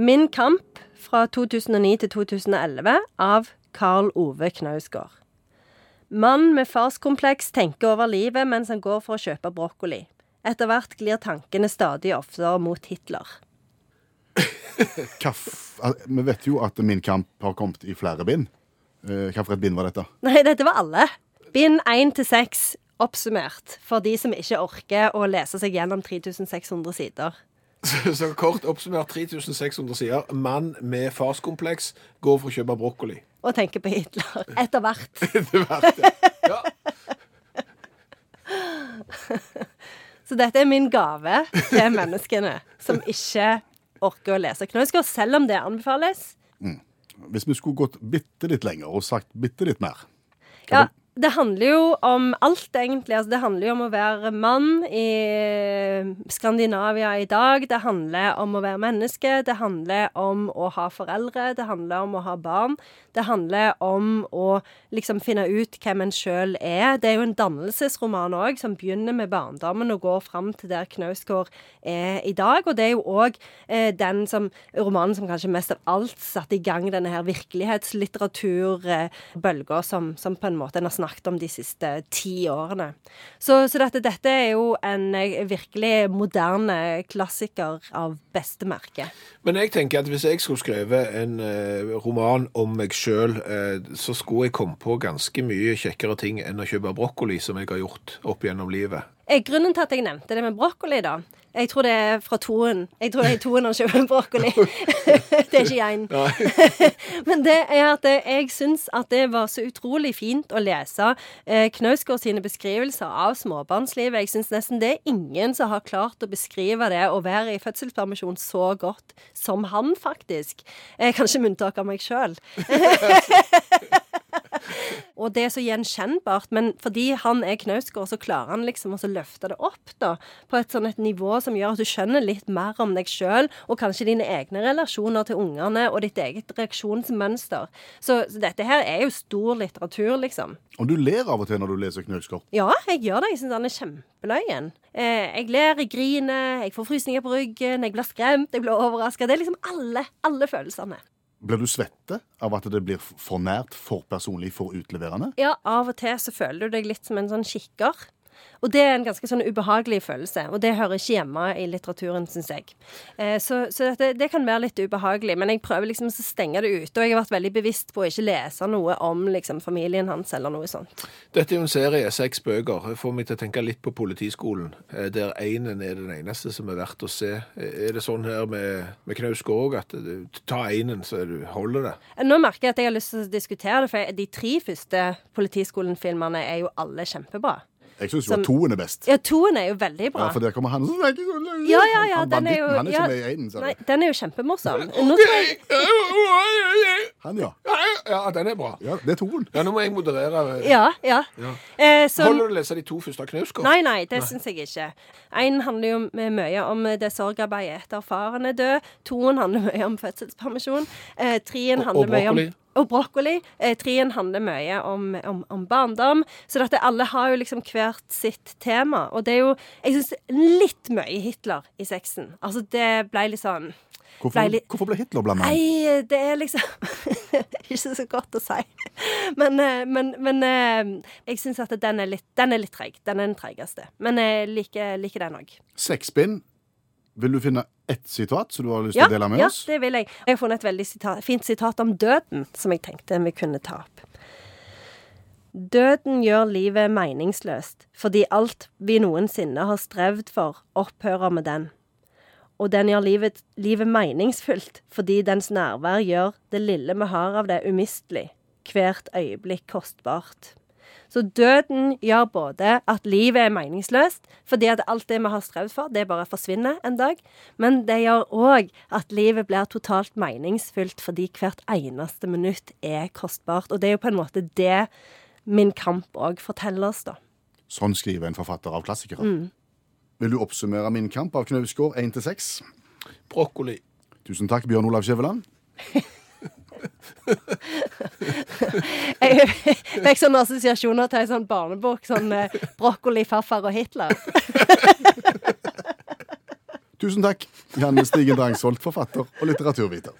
Min kamp fra 2009 til 2011 av Karl Ove Knausgård. Mann med farskompleks tenker over livet mens han går for å kjøpe brokkoli. Etter hvert glir tankene stadig oftere mot Hitler. Kaff, vi vet jo at Min kamp har kommet i flere bind. Eh, Hvilket bind var dette? Nei, dette var alle. Bind 1 til 6 oppsummert for de som ikke orker å lese seg gjennom 3600 sider. Så, så kort oppsummert 3600 sider. Mann med farskompleks går for å kjøpe brokkoli. Og tenker på Hitler. Etter hvert. Etter hvert, Ja. Så dette er min gave til menneskene som ikke orker å lese Knausgård, selv om det anbefales. Hvis vi skulle gått bitte litt lenger og sagt bitte litt mer Ja, det handler jo om alt, egentlig. Altså, det handler jo om å være mann i Skandinavia i dag. Det handler om å være menneske. Det handler om å ha foreldre. Det handler om å ha barn. Det handler om å liksom finne ut hvem en sjøl er. Det er jo en dannelsesroman òg, som begynner med barndommen og går fram til der Knausgård er i dag. Og det er jo òg eh, den som, romanen som kanskje mest av alt satte i gang denne her virkelighetslitteraturbølga som, som på en måte en har snakket om de siste ti årene. Så, så dette, dette er jo en eh, virkelig moderne klassiker av beste merke. Men jeg tenker at hvis jeg skulle skrevet en eh, roman om meg sjøl, eh, så skulle jeg komme på ganske mye kjekkere ting enn å kjøpe brokkoli, som jeg har gjort opp gjennom livet. Eh, Grunnen til at jeg nevnte det med brokkoli, da Jeg tror det er fra toen. Jeg tror det er i toen han kjøper brokkoli. det er ikke én. Men det er at jeg syns at det var så utrolig fint å lese eh, Knausgård sine beskrivelser av småbarnslivet. Jeg syns nesten det er ingen som har klart å beskrive det å være i fødselspermisjon så godt som han, faktisk. Eh, kanskje med unntak av meg sjøl. Og det er så gjenkjennbart, men fordi han er Knausgård, så klarer han liksom å løfte det opp da, på et sånn et nivå som gjør at du skjønner litt mer om deg sjøl, og kanskje dine egne relasjoner til ungene, og ditt eget reaksjonsmønster. Så, så dette her er jo stor litteratur, liksom. Og du ler av og til når du leser Knausgård. Ja, jeg gjør det. Jeg syns han er kjempeløyen. Eh, jeg ler, jeg griner, jeg får frysninger på ryggen, jeg blir skremt, jeg blir overraska. Det er liksom alle, alle følelsene. Blir du svette av at det blir for nært, for personlig, for utleverende? Ja, av og til så føler du deg litt som en sånn kikker. Og det er en ganske sånn ubehagelig følelse, og det hører ikke hjemme i litteraturen, syns jeg. Eh, så så dette, det kan være litt ubehagelig, men jeg prøver liksom å stenge det ute. Og jeg har vært veldig bevisst på å ikke lese noe om liksom, familien hans eller noe sånt. Dette er jo en serie, seks bøker. Får meg til å tenke litt på Politiskolen, eh, der einen er den eneste som er verdt å se. Eh, Er det sånn her med, med Knausgård òg, at du, ta einen, så du, holder det? Nå merker jeg at jeg har lyst til å diskutere det, for de tre første Politiskolen-filmene er jo alle kjempebra. Jeg syns jo Som- at toen er best. Ja, toen er jo veldig bra. Ja, for der kommer han sånn Ja, ja, ja, Han den er jo han er ja, med i einen, Nei, den er jo kjempemorsom. Nå jeg Han, ja. Ja, den er bra. ja. Det er toen. Ja, nå må jeg moderere. Ja, ja. Eh, så, Holder du å lese de to første av Knausgård? Nei, nei, det syns jeg ikke. Én handler jo mye om det sorgarbeidet etter faren er død. Toen handler mye om fødselspermisjon. Eh, treen handler og mye om. Og brokkoli. Eh, trien handler mye om, om, om barndom. Så dette, alle har jo liksom hvert sitt tema. Og det er jo Jeg syns litt mye Hitler i sexen. Altså, det ble litt sånn Hvorfor, Ble litt- hvorfor ble Hitler blanda inn? Nei, det er liksom Ikke så godt å si. Men, eh, men, men eh, jeg syns at den er litt, den er litt treig. Den er den treigeste. Men jeg liker, liker den òg. Sexspinn. Vil du finne ett sitat som du har lyst til Ja, å dele med ja, oss? det vil jeg. Jeg har funnet et veldig sitat, fint sitat om døden som jeg tenkte vi kunne ta opp. Døden gjør livet meningsløst fordi alt vi noensinne har strevd for, opphører med den. Og den gjør livet, livet meningsfullt fordi dens nærvær gjør det lille vi har av det, umistelig. Hvert øyeblikk kostbart. Så døden gjør både at livet er meningsløst, fordi at alt det vi har strevd for, det bare forsvinner en dag. Men det gjør òg at livet blir totalt meningsfullt, fordi hvert eneste minutt er kostbart. Og det er jo på en måte det min kamp òg forteller oss, da. Sånn skriver en forfatter av klassikere. Mm. Vil du oppsummere Min kamp av Knausgård 1 til 6? Brokkoli. Tusen takk, Bjørn Olav Skjæveland. Jeg fikk sånne assosiasjoner til en sånn barnebok, sånn eh, brokkoli, farfar og Hitler. Tusen takk, Janne Stigen Drangsvold, forfatter og litteraturviter.